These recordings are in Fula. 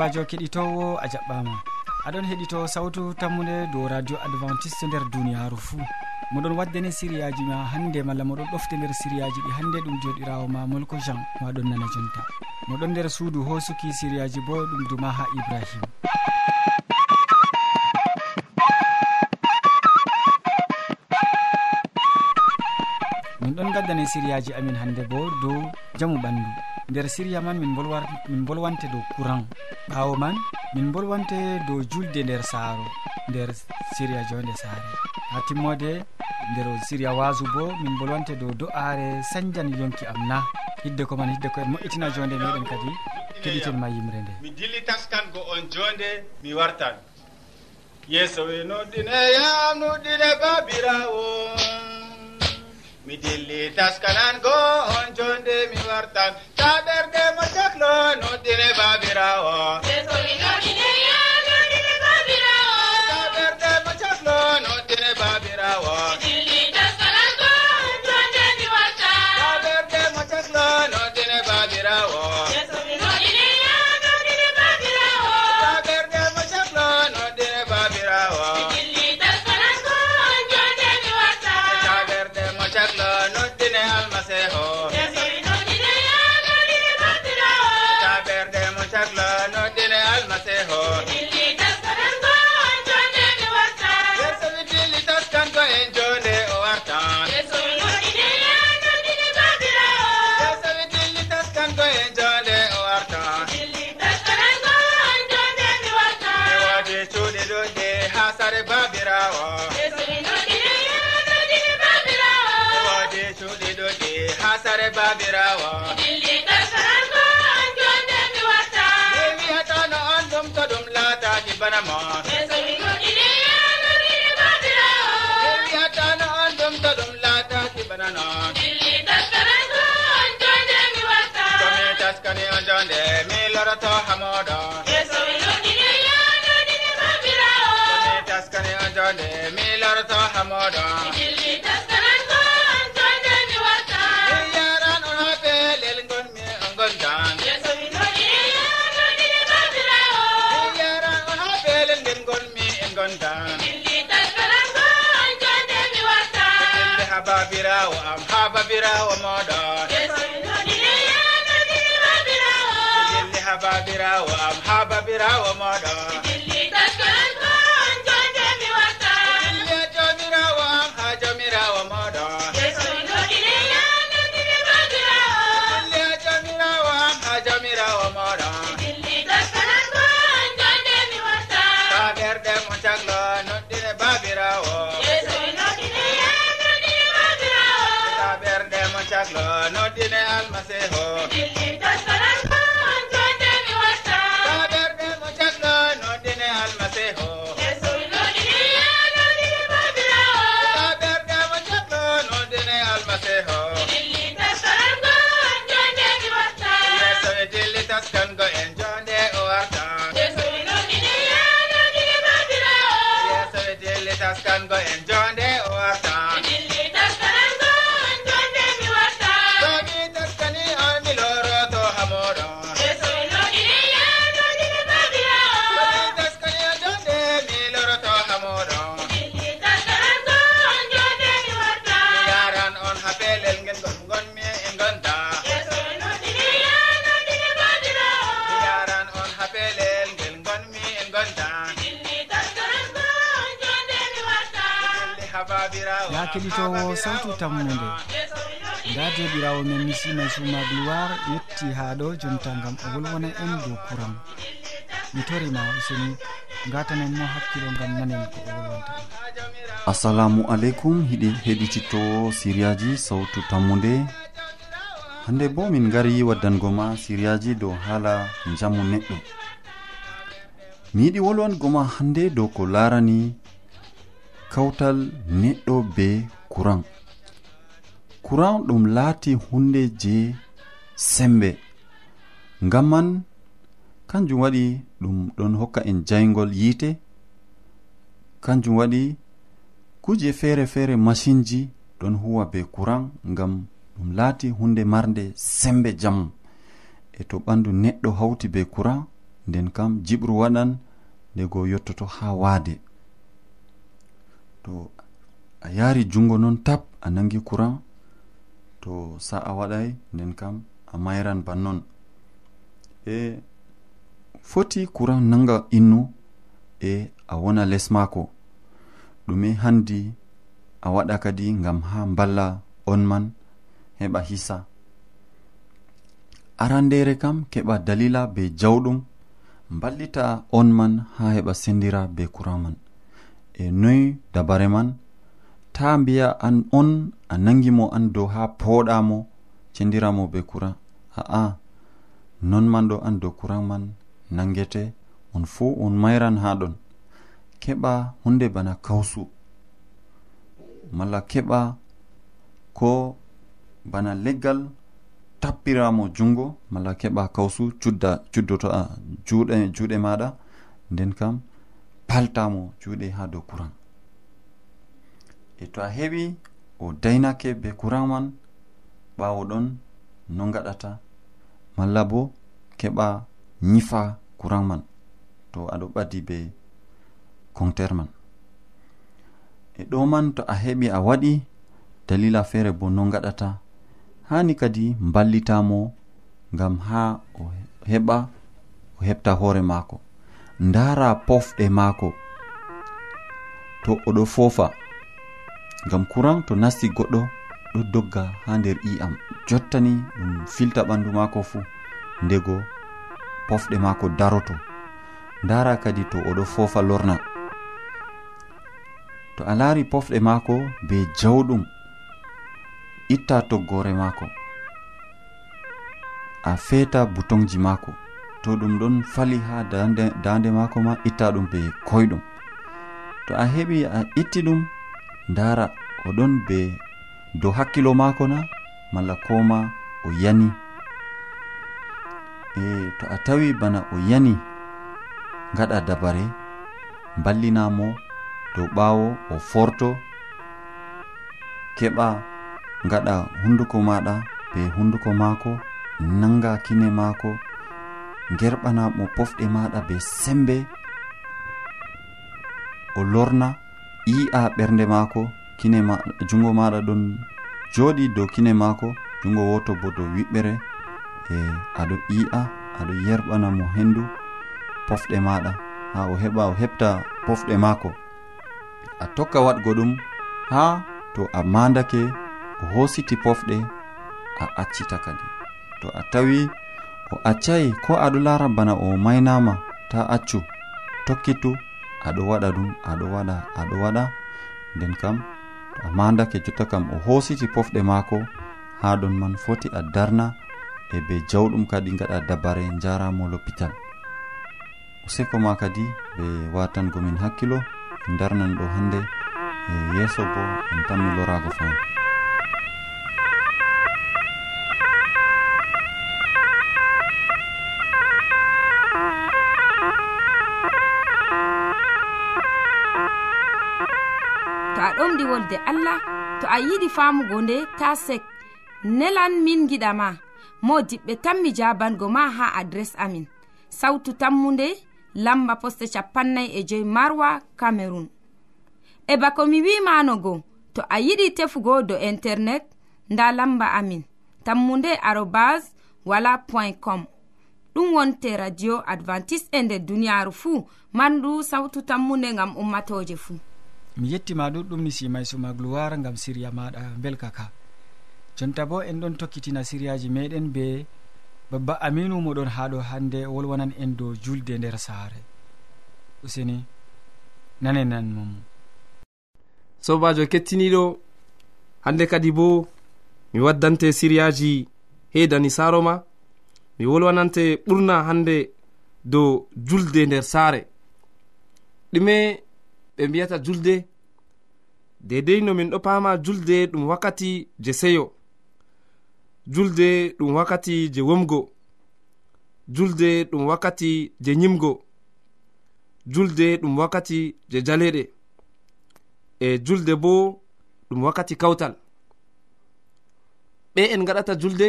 sobajo keɗitowo a jaɓɓama. Aɗon heeɗito sawtu tammude dow radio adventiste nder duniyaru fou moɗon waddani sériyaji ma hande malla moɗon ɗofte nder sériyaji ɗi hande ɗum joɗirawo ma molko jean maɗon nana jonta. Moɗon nder suudu hosuki sériyaji bo ɗum duma ha ibrahima min ɗon gaddane sériyaji amin hande bo dow jamu ɓandu nder siriya man min min bolwante dow courant ɓawo man min bolwante dow julde nder saaro nder siriya jonde saare. Ha timmode nder siriya wasu bo min bolwante dow do'are sañdan yonki am na. Hidde ko man hidde ko en moƴƴitina jonde meɗen kadi keɗiten ma yimre nde. Mi dilli taskango on jonde mi wartan. Yeeso nuɗɗine yam nuɗɗine babirawo mi dilli taskanan go on jonde mi wartan. Taɓerɗe mo jahlo noddine babirawo. taskani a jonde mi lorto hamoɗo babirawo am ha babirawo moɗon ha babirawo am ha babirawo moɗon waɗɗo noddine almasihu Go and ya keɗitowo sawtu tammude. Nda joɗirawo men misima suma gloire yetti ha ɗo jonta gam o wolwona en dow kuran mi torima useni gatanen mo hakkilo gam nanen ko o wolwonta assalamu aleykum hiɗi heɗitittowo siriyaji sawtu tammude. Hande bo min gari waddango ma siriyaji dow haala jamu neɗɗo. Mi yiɗi wolwango ma hande dow ko larani kawtal neɗɗo be kuran kuran ɗum laati hunde je sembe. Ngam man kanjum waɗi ɗum ɗon hokka en jayngol yiite kanjum waɗi kuje feere feere machinji ɗon huwa be kuran ngam ɗum laati hunde marde sembe jamu e to ɓandu neɗɗo hawti be kuran nden kam jiɓru waɗan ndego yottoto ha waade. to a yari jungo non tap a nangi courant to sa'a waɗai nden kam a mayran bannon. E foti courant nanga innu e a wona les maako. Ɗume handi a waɗa kadi ngam ha mballa on man heɓa hisa arandere kam keɓa dalila be jawɗum mballita on man ha heɓa sendira be courant man. e noy dabare man. Ta mbiya an on a nangimo an dow ha pooɗamo cendiramo be kuran. A'a non man ɗo an dow kuran man nangete on fuu on mayran ha ɗon. Keɓa hunde bana kawsu. Malla keɓa ko bana leggal tappiramo jungo malla keɓa kawsu cudda cuddoto a juuɗe juuɗe maɗa. Nden kam paltamo juuɗe ha dow kuran e to a heɓi o daynake be kuran man ɓawo ɗon no gaɗata malla bo keɓa nyifa kuran man to aɗo ɓadi be conter man. E ɗo man to a heɓi a waɗi dalila feere bo no gaɗata hani kadi ballitamo ngam ha o heɓa o heɓta hoore maako. ndara pofɗe maako. To oɗo foofa. Ngam kuran to nasti goɗɗo ɗo dogga ha nder i'am jottani ɗum filta ɓandu maako fuu ndego pofɗe maako daroto. Ndara kadi to oɗo foofa lorna. To a laari pofɗe maako be jawɗum itta toggore maako. A feeta butonji maako. to ɗum ɗon fali ha dande mako ma itta ɗum be koyɗum. To a heɓi a itti ɗum ndara oɗon be dow hakkilo mako na malla koma o yani. E to a tawi bana o yani gaɗa dabare ballinamo dow ɓawo o forto keɓa gaɗa hunduko maɗa be hunduko maako nanga kine maako gerɓana mo pofɗe maɗa be sembe o lorna yi'a ɓernde maako kine ma jungo maɗa ɗon joɗi dow kine maako jungo woto bo dow wiɓɓere e aɗo yi'a aɗo yerɓana mo hendu pofɗe maɗa. Ha o heɓa o heɓta pofɗe maako. A tokka waɗgo ɗum ha to a mandake o hositi pofɗe a accita kadi. To a tawi o accayi ko aɗo lara bana o maynama ta accu. Tokkitu aɗo waɗa ɗum aɗo waɗa aɗo waɗa. Nden kam to a mandake jotta kam o hositi pofɗe maako ha ɗon man foti a darna e be jawɗum kadi gaɗa dabare jaramo lopital useko ma kadi ɓe watangomin hakkilo en darnan ɗo hande e yeeso bo en tammi lorago fayin wolde allah to a yiɗi famugo nde ta sek. Nelan min giɗama mo diɓɓe tan mi jabango ma ha adres amin. Sautu tammunde lamba poste capannay e joyi marwa camerun e bako mi wimanogo to a yiɗi tefugo do internet nda lamba amin. Tammunde arobas wala point com. Ɗum wonte radio advantice e nder duniyaru fuu mandu sawtu tammunde ngam ummatoje fuu. mi yettima ɗuɗɗum ni simay suma gloire gam siriya maɗa belka ka. Jonta bo en ɗon tokkitina siriyaji meɗen be babba aminu moɗon haɗo hande wolwanan en dow julde nder saare. Useni nane nanmomo sobajo kettiniɗo hande kadi bo mi waddante siriyaji hedani saaro ma mi wolwanante ɓurna hande dow julde nder saare. Ɗume ɓe mbiyata julde. Dedei no min ɗo pama julde ɗum wakkati je seyo. Julde ɗum wakkati je womgo. Julde ɗum wakkati je nyimgo. Julde ɗum wakkati je jaleɗe. E julde bo ɗum wakkati kawtal. Ɓe en gaɗata julde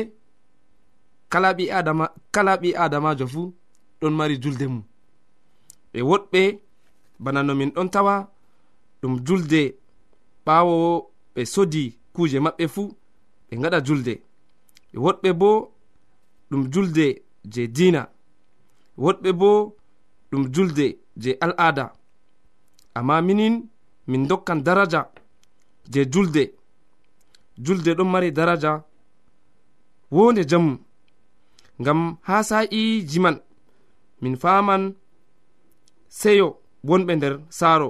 kala ɓi adama kala ɓi adamajo fuu ɗon mari julde mum. Ɓe woɗɓe bana no min ɗon tawa ɗum julde ɓawo ɓe sodi kuje maɓɓe fuu ɓe gaɗa julde. Woɗɓe bo ɗum julde je dina woɗɓe bo ɗum julde je al'aada. Amma minin min dokkan daraja je julde. Julde ɗon mari daraja wonde jamu ngam ha sa'iji man min faman seyo. wonɓe nder saaro.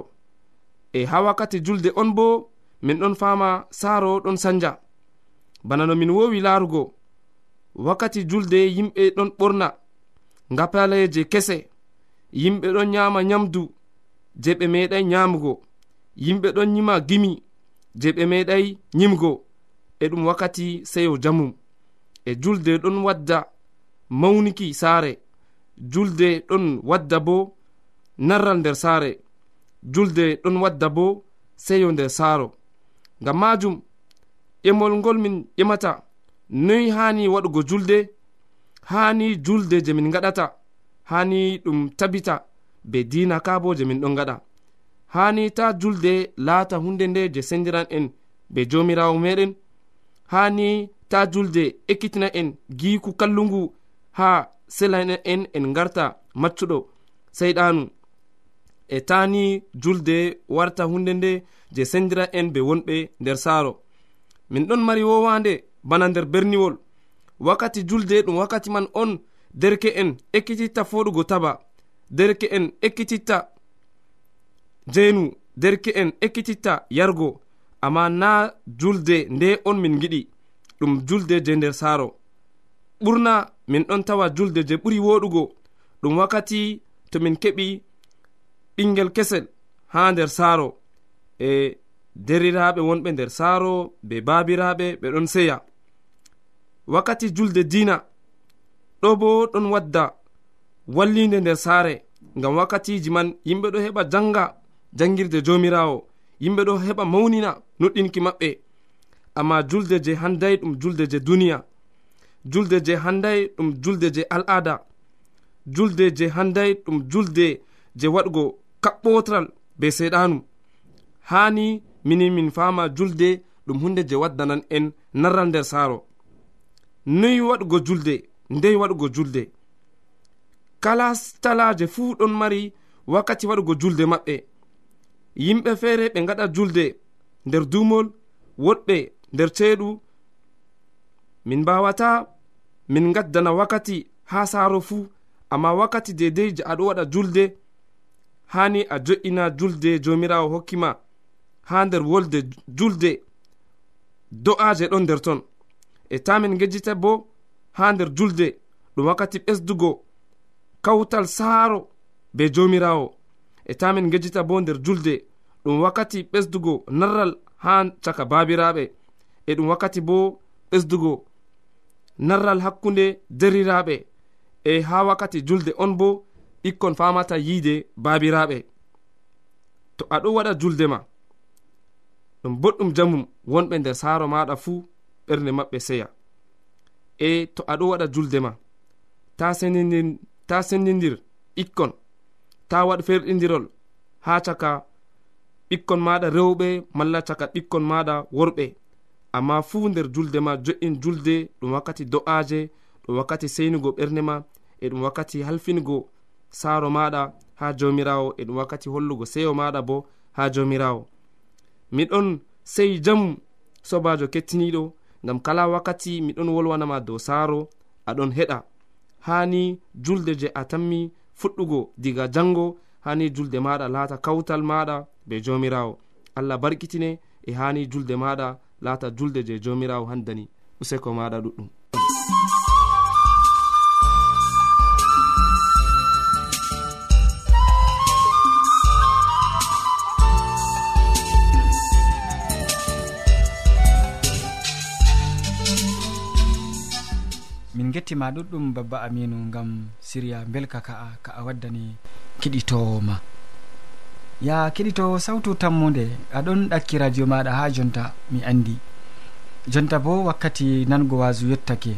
E ha wakkati julde on bo min ɗon fama saaro ɗon sanja. Bana no min wowi laarugo. Wakkati julde yimɓe ɗon ɓorna. Ngapaleje kese. Yimɓe ɗon nyama nyamdu je ɓe meɗai nyamugo yimɓe ɗon nyima gimi je ɓe meɗai nyimgo. E ɗum wakkati seyo jamum e julde ɗon wadda mawniki saare. Julde ɗon wadda bo narral nder saare. Julde ɗon wadda bo seyo nder saaro. Ngam majum ƴemol ngol min ƴemata noyi hani waɗugo julde? Hani julde je min gaɗata hani ɗum tabita be dina ka bo je min ɗon gaɗa hani ta julde laata hunde nde je sendiran en be jomirawo meɗen hani ta julde ekkitina en giku kallungu ha selana en en garta maccuɗo seyɗanu e tani julde warta hunde nde je sendira en be wonɓe nder saaro. Min ɗon mari wowande bana nder berniwol. Wakkati julde ɗum wakkati man on derke en ekkititta foɗugo taba derke en ekkititta jeynu derke'en ekkititta yargo. Amma na julde nde on min giɗi ɗum julde je nder saaro. Ɓurna min ɗon tawa julde je ɓuri woɗugo. Ɗum wakkati to min keɓi ɓingel kesel ha nder saaro e deriraɓe wonɓe nder saaro be babiraɓe ɓe ɗon seya. Wakkati julde dina ɗo bo ɗon wadda wallinde nder saare ngam wakkatiji man yimɓe ɗo heɓa janga jangirde jomirawo yimɓe ɗo heɓa mawnina nuɗɗinki maɓɓe. Amma julde je handay ɗum julde je duniya julde je handay ɗum julde je al'ada julde je handay ɗum julde je waɗgo kaɓɓotral be seyɗanu hani mini min fama julde ɗum hunde je waddanan en narral nder saaro. Noyi waɗugo julde ndey waɗugo julde. Kala talaje fuu ɗon mari wakkati waɗugo julde maɓɓe. Yimɓe feere ɓe gaɗa julde nder dumol woɗɓe nder ceeɗu. Min mbawata min gaddana wakkati ha saaro fuu amma wakkati dedei je aɗo waɗa julde hani a jo'ina julde jomirawo hokkima ha nder wolde julde do'aje ɗon nder ton. E tamin gejjita bo ha nder julde ɗum wakkati ɓesdugo kawtal saaro be jomirawo. E tamin gejjita bo nder julde ɗum wakkati ɓesdugo narral ha caka babiraɓe. E ɗum wakkati bo ɓesdugo narral hakkunde deriraɓe. E ha wakkati julde on bo ɓikkon famata yiide babiraɓe to aɗo waɗa julde ma. Ɗum boɗɗum jamum wonɓe nder saaro maɗa fuu ɓernde maɓɓe seya. E to aɗo waɗa julde ma. Ta sendidir ta sendidir ɓikkon ta waɗ ferɗidirol ha caka ɓikkon maɗa rewɓe malla caka ɓikkon maɗa worɓe. Amma fuu nder julde ma jo'in julde ɗum wakkati do'aje ɗum wakkati seynugo ɓernde ma e ɗum wakkati halfingo saaro maɗa ha jomirawo e ɗum wakkati hollugo seyo maɗa bo ha jomirawo miɗon sey jamu sobajo kettiniɗo ngam kala wakkati miɗon wolwanama dow saaro aɗon heɗa. Hani julde je a tammi fuɗɗugo diga jango hani julde maɗa laata kawtal maɗa be jomirawo allah barkitine e hani julde maɗa laata julde je jomirawo handani. Useko maɗa ɗuɗɗum. en gettima ɗuɗɗum babba aminu gam siriya belka ka'a ka a waddani kiɗitowo ma ya keɗitowo sawtu tammude aɗon ɗakki radio maɗa ha jonta mi andi jonta bo wakkati nango wasu yettake.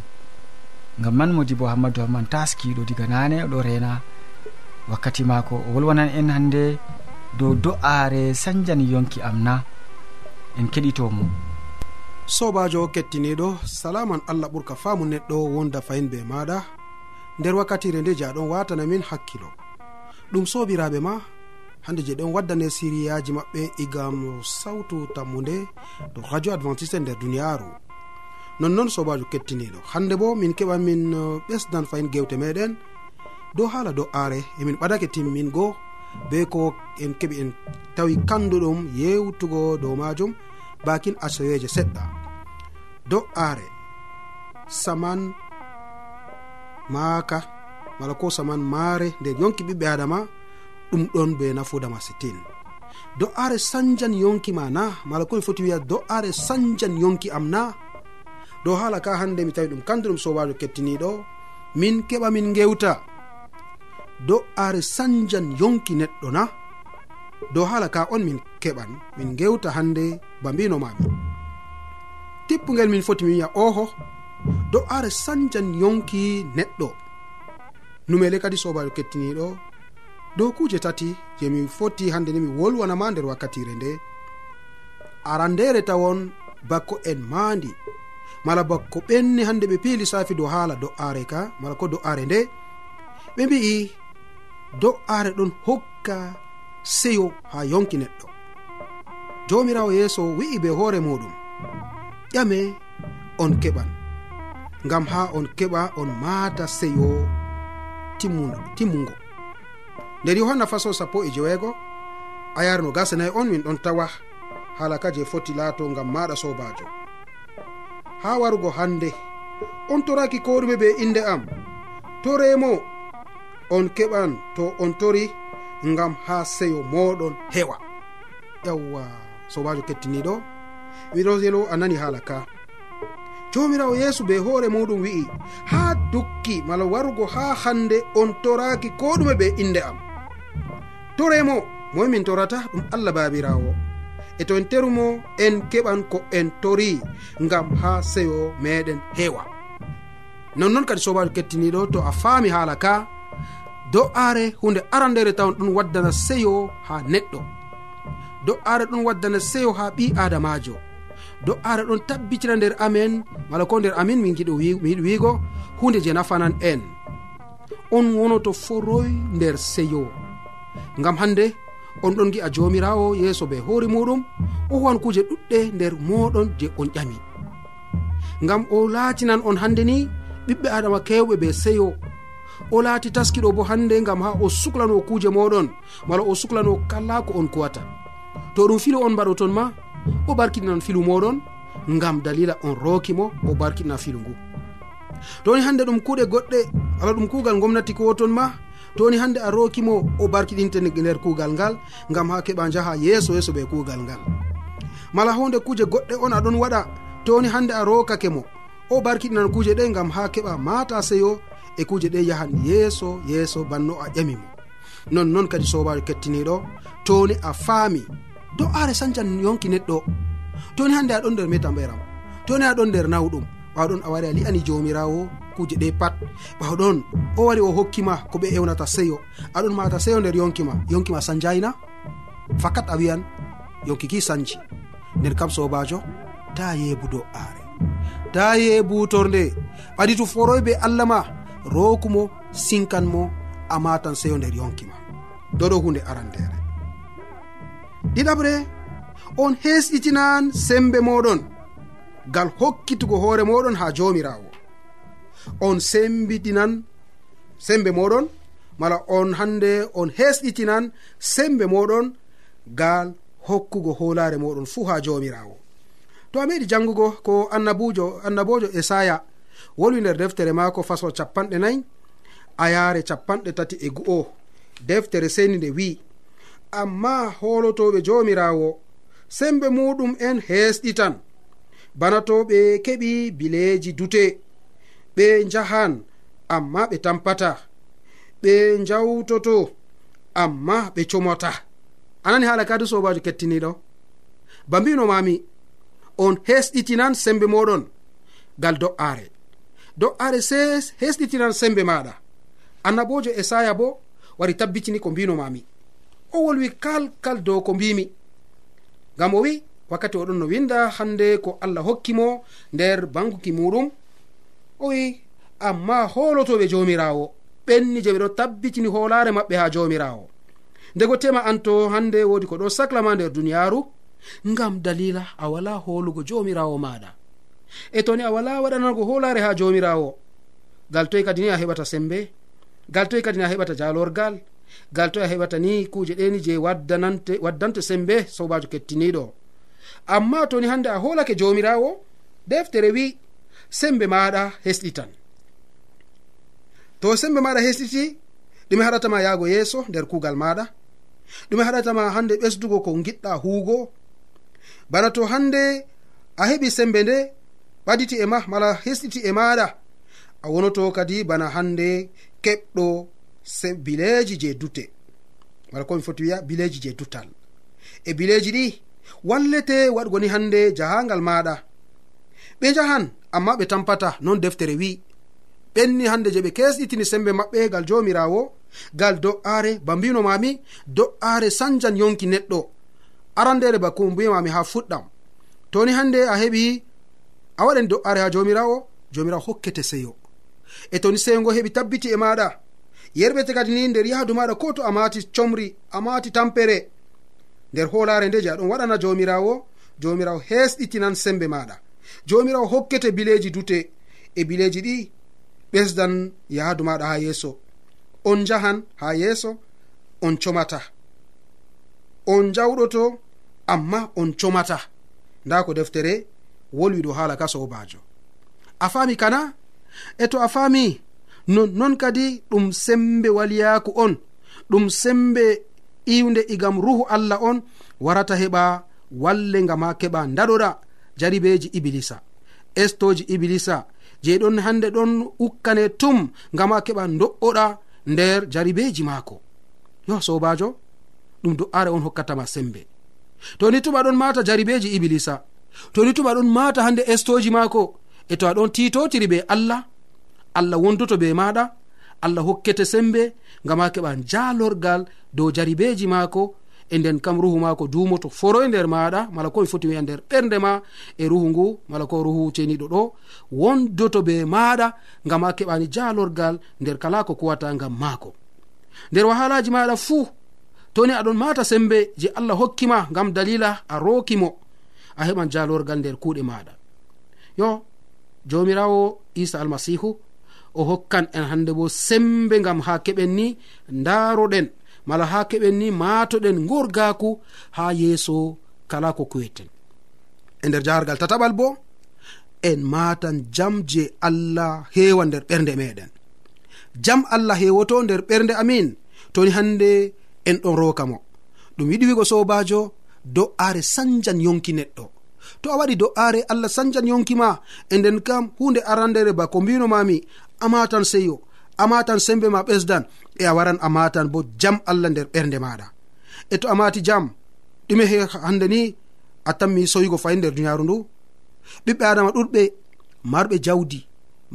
Ngam man modi bo hammadou hamman taskiɗo diga nane oɗo rena wakkati mako o wolwanan en hande dow do'are sanjani yonki am na en keɗitomo. sobajo kettiniɗo salaman allah ɓurka faamu neɗɗo wonda fayin be maɗa. Nder wakkatire nde je aɗon watanamin hakkilo. Ɗum sobiraɓe ma hande je ɗon waddane siriyaji maɓɓe igam sawtu tammude to radio adventiste nder duniyaru nonnoon sobajo kettiniɗo hande bo min keɓan min ɓesdan fayin gewte meɗen. Dow haala do are emin ɓadake timmingo be ko en keɓi en tawi kanduɗum yewtugo dow majum. bakin asoyeje seɗɗa do are saman maaka mala ko saman maare nder yonki ɓiɓɓe adama ɗum ɗon be nafuda masitin. Do'aare sanjan yonki ma na mala komi foti wiya do'aare sanjan yonki am na dow haala ka hande mi tawi ɗum kandu ɗum sobajo kettiniɗo min keɓa min gewta do'aare sanjan yonki neɗɗo na dow haala ka on min keɓan min gewta hande ba mbinomami tippugel min foti min wiya oho dow are sanjan yonki neɗɗo. Numele kadi sobajo kettiniɗo dow kuje tati je mi foti hande ni mi wolwanama nder wakkatire nde. Arandere tawon bakko en maandi. Mala bakko ɓenni hande ɓe piili safi dow haala do'are ka mala ko do'are nde. Ɓe mbi'i do'are ɗon hokka seyo ha yonki neɗɗo. Jomirawo yeeso wi'i be hoore muɗum. Ƴame on keɓan ngam ha on keɓa on maata seyo timmugo nder yohanna faso sappo e jeweego a yarno gasanayi on min ɗon tawa halaka je foti laato ngam maɗa sobajo ha warugo hande on toraki koɗume be inde am. To remo on keɓan to on tori ngam ha seyo moɗon hewa. Yawwa sobajo kettiniɗo wiroselo a nani haala ka. Jomirawo yeesu be hoore muɗum wi'i ha dukki mala warugo ha hande on toraki ko ɗume be inde am. Toremo moy min torata ɗum allah babirawo. E to en terumo en keɓan ko en tori ngam ha seyo meɗen hewa. Nonnoon kadi sobajo kettiniɗo to a faami haala ka do'aare hunde arandere tawan ɗum waddana seyo ha neɗɗo. Do'aare ɗum waddana seyo ha ɓi adamajo do'aare ɗon tabbitina nder amen mala ko nder amin min giɗo mi yiɗi wiigo hunde je nafanan en. On wonoto foroy nder seyo. Ngam hande on ɗon gi'a jomirawo yeeso be hoori muɗum o huwan kuje ɗuɗɗe nder moɗon je on ƴami. Ngam o laatinan on hande ni ɓiɓɓe adama kewɓe be seyo. o laati taskiɗo bo hande ngam ha o suklano kuuje moɗon mala o suklano kala ko on kuwata. To ɗum filo on mbaɗo ton ma o barkiɗinan filu moɗon ngam dalila on rookimo o barkiɗina filu ngu. Toni hande ɗum kuuɗe goɗɗe ala ɗum kuugal gomnati ko ton ma toni hande a rookimo o barkiɗinte nder kuugal ngal ngam ha keɓa jaha yeeso yeeso ɓe kuugal ngal. Mala hunde kuuje goɗɗe on aɗon waɗa toni hande a rookake mo o barkiɗinan kuuje ɗe ngam ha keɓa mata seyo e kuje ɗe yahan yeeso yeeso banno a ƴamimo nonnoon kadi sobajo kettiniɗo toni a faami. Do are sancan yonki neɗɗo. Toni hande aɗon nder metambayram toni aɗon nder nawɗum. Ɓawɗon a wari a li'ani jomirawo kuje ɗe pat. Ɓawɗon o wari o hokkima ko ɓe ewnata seyo. Aɗon mata seyo nder yonkima yonkima sanjayna fakat a wiyan yonki ki sanji. Nden kam sobajo ta yebudo are. Ta yebutorde ɓadi to foroy be allah ma. rookumo sinkanmo amma tan seyo nder yonkima doɗo hunde arandere. Ɗiɗaɓre on hesɗitinan sembe moɗon. Gal hokkitugo hoore moɗon ha jomirawo on sembitinan sembe moɗon mala on hande on hesɗitinan sembe moɗon gal hokkugo holare moɗon fuu ha jomirawo to a meɗi jangugo ko annabujo annabojo esaya wolwi nder deftere maako faso capanɗe nayi a ayaare capanɗe tati e gu'o. Deftere seni nde wi'i. Amma holotoɓe jomirawo sembe muɗum en hesɗitan bana to ɓe keɓi bileji dute ɓe jahan amma ɓe tampata. Ɓe njawtoto amma ɓe comota. Anani haala kadi sobajo kettiniɗo ba mbinomami on hesɗitinan sembe moɗon gal do'aare. do'are se hesɗitinan sembe maɗa. Annabojo esaya bo wari tabbitini ko mbinomami o wolwi kalkal dow ko mbimi. Ngam o wi wakkati oɗon no winda hande ko allah hokkimo nder banguki muɗum. O wi amma holotoɓe jomirawo ɓenni je ɓeɗo tabbitini holare maɓɓe ha jomirawo. Ndego tema anto hande wodi ko ɗo saclama nder duniyaru ngam dalila a wala holugo jomirawo maɗa. e toni a wala waɗanago holare ha jomirawo gal toy kadi ni a heɓata sembe? Gal toy kadi ni a heɓata jalorgal gal toy a heɓata ni kuje ɗeni je waddanante waddante sembe sobajo kettiniɗo amma toni hande a holake jomirawo deftere wi sembe maɗa hesɗitan to sembe maɗa hesɗiti ɗume haɗatama yahgo yeeso nder kugal maɗa ɗume haɗatama hande ɓesdugo ko giɗɗa huugo? Bana to hande a heɓi sembe nde ɓaditi e ma mala hesɗiti e maɗa. A wonoto kadi bana hande keɓɗo bileji je dute wala komi foti wiya bileji je dutal e bileji ɗi wallete waɗgo ni hande jahangal maɗa. Ɓe jahan amma ɓe tampata non deftere wi. Ɓenni hande je ɓe kesɗitini sembe maɓɓe gal jomirawo gal do'are ba mbinomami do'are sanjan yonki neɗɗo. Arandere ba ko mbimami ha fuɗɗam. Toni hande a heɓi a waɗan do'are ha jomirawo? Jomirawo hokkete seyo. E toni seyo heɓi tabbiti e maɗa. Yerɓete kadi ni nder yahdu maɗa ko to a mati comri a mati tampere. Nder holare nde je aɗon waɗana jomirawo jomirawo hesɗitinan sembe maɗa. Jomirawo hokkete bileji dute. E bileji ɗi ɓesdan yahdu maɗa ha yeeso. On jahan ha yeeso on comata. On jawɗoto amma on comata. Nda ko deftere wolwi dow haala ka sobajo a fami kana? E to a fami nonnon kadi ɗum sembe waliyaku on ɗum sembe iwde igam ruhu allah on warata heɓa wallenga ma keɓa daɗoɗa jaribeji ibilisa. Estoji ibilisa je ɗon hande ɗon ukkane tum ngama keɓa do'oɗa nder jaribeji maako. Yo sobajo ɗum do'are on hokkatama sembe. To ni tuma ɗon mata jaribeji iblisa to ni tuma ɗon mata hande estoji maako e to aɗon titotiri be allah allah wondoto be maɗa allah hokkete sembe ngam ha keɓa jalorgal dow jaribeji maako e nden kam ruhu maako dumoto foro e nder maɗa mala ko mi foti wiya nder ɓernde ma e ruhu ngu mala ko ruhu ceniɗo ɗo wondoto be maɗa ngam ha keɓani jalorgal nder kala ko kuwata ngam maako. Nder wahalaji maɗa fuu toni aɗon mata sembe je allah hokkima ngam dalila a rokimo a heɓan jalorgal nder kuuɗe maɗa yo jomirawo isa almasihu o hokkan en hande bo sembe gam ha keɓen ni daroɗen mala ha keɓen ni matoɗen gorgaku ha yeeso kala ko kuweten e nder jahargal tataɓal bo en matan jam je allah hewa nder ɓernde meɗen jam allah hewoto nder ɓernde amin toni hande en ɗon roka mo. Ɗum yiɗi wigo sobajo do'aare sanjan yonki neɗɗo. To a waɗi do'aare allah sanjan yonki ma e nden kam hunde arandere ba ko mbinomami amatan seyo amatan sembe ma ɓesdan e a waran amatan bo jam allah nder ɓernde maɗa e to a mati jam ɗume he hande ni a tanmi soyigo fayi nder duniyaaru ndu. Ɓiɓɓe adama ɗuɗɓe marɓe jawdi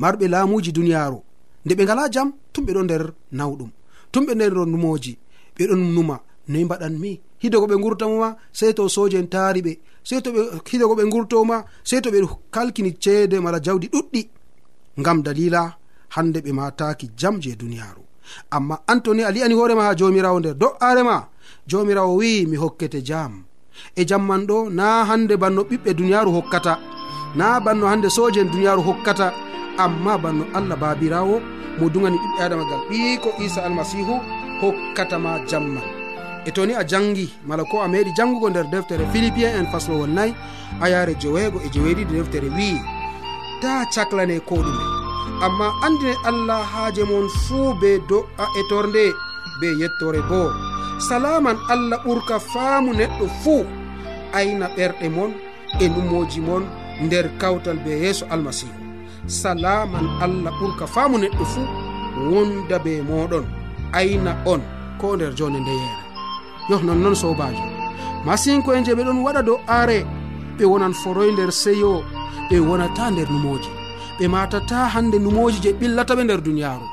marɓe laamuji duniyaaru. Nde ɓe ngala jam tum ɓe ɗo nder nawɗum. Tum ɓe nder numoji ɓeɗon numa noyi mbaɗanmi hido ko ɓe gurtamoma sey to soje en taari ɓe. Sey to ɓe hido ko ɓe gurtoma sey to ɓe kalkini ceede mala jawdi ɗuɗɗi. Ngam dalila hande ɓe mataki jam je duniyaru amma antoni a li'ani hoorema ha jomirawo nder do'arema jomirawo wi mi hokkete e jam e jamman ɗo na hande banno ɓiɓɓe duniyaru hokkata. Na banno hande soje en duniyaru hokkata. Amma banno allah babirawo mo dugani ɓiɓɓe adama gal ɓi ko isa almasihu hokkatama jamman e toni a jangi mala ko a meeɗi jangugo nder deftere philipien en faslowol nayi a yaare joweego e joweeɗiɗi deftere wi'i. Ta caklane ko ɗume. Amma andine allah haaje mon fuu be do'a e torde be yettore boo salaman allah ɓurka faamu neɗɗo fuu. Ayna ɓerɗe mon e numoji mon nder kawtal be yeeso almasihu salaman allah ɓurka faamu neɗɗo fuu wonda be moɗon ayna on ko nder jonde ndeyeere yo nonnoon sobajo. Masinko en je ɓe ɗon waɗa dow are ɓe wonan foroy nder seyo ɓe wonata nder numoji. Ɓe matata hande numoji je ɓillata ɓe nder duniyaru.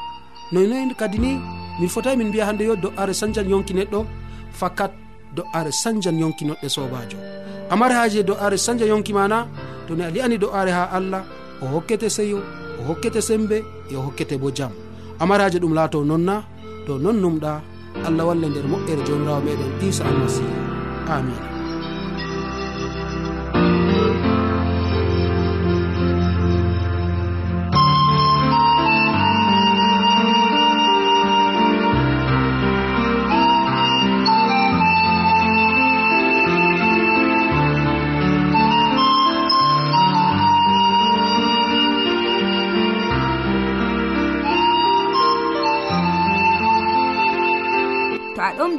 Noynoy kadi ni min fotai min mbiya hande yo do'are sanjan yonki neɗɗo fakat do'are sanjan yonki noɗɗe sobajo. Amari haji do'are sanja yonki mana to ni a li'ani do'are ha allah o hokkete seyo o hokkete sembe e o hokkete bo jam. Amari haji ɗum laato nonna to non numɗa allah walla nder moƴƴere jomirawo meɗen isa almasihu. Amina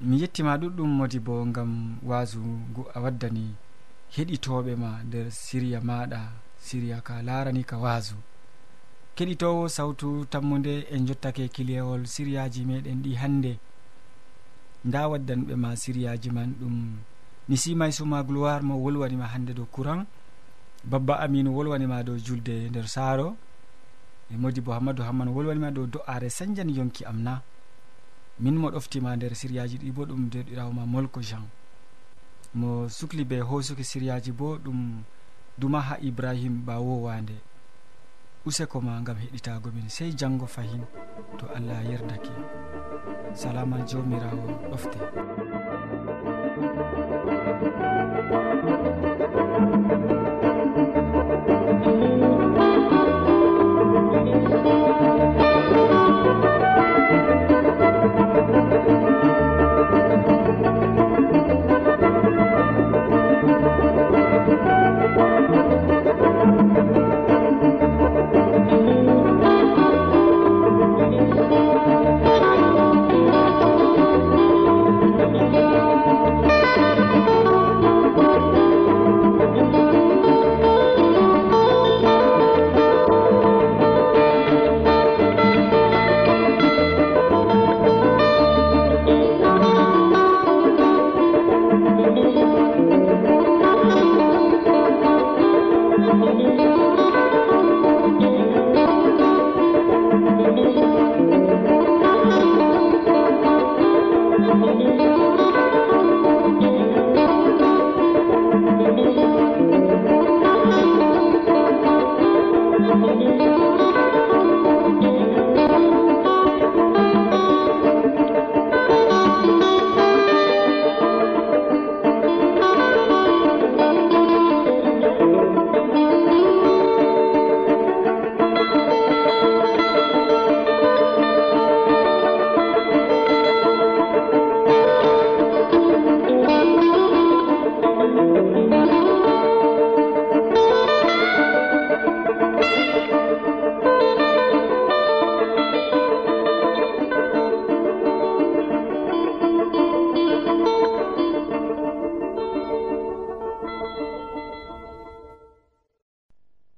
mi yettima ɗuɗɗum modi bo gam wasu ngu a waddani heɗitoɓe ma nder siriya maɗa siriya ka larani ka wasu keɗitowo sawtu tammude en jottake kilewol siriyaji meɗen ɗi hande nda waddanɓe ma siriyaji man ɗum nisimay suma gloire mo wolwanima hande dow courant babba aminu wolwanima dow julde nder saaro. E modi bo hammadou hammane wolwanima dow do'are sanjani yonki am na. min mo ɗoftima nder siryaji ɗi bo ɗum derɗirawma molko jean. Mo sukli be hosuki siryaji bo ɗum duma ha ibrahim ɓawowande useko ma gam heɗitago min sey janggo fahin to allah yerdake. Salama jomirawo ɗofte. thank you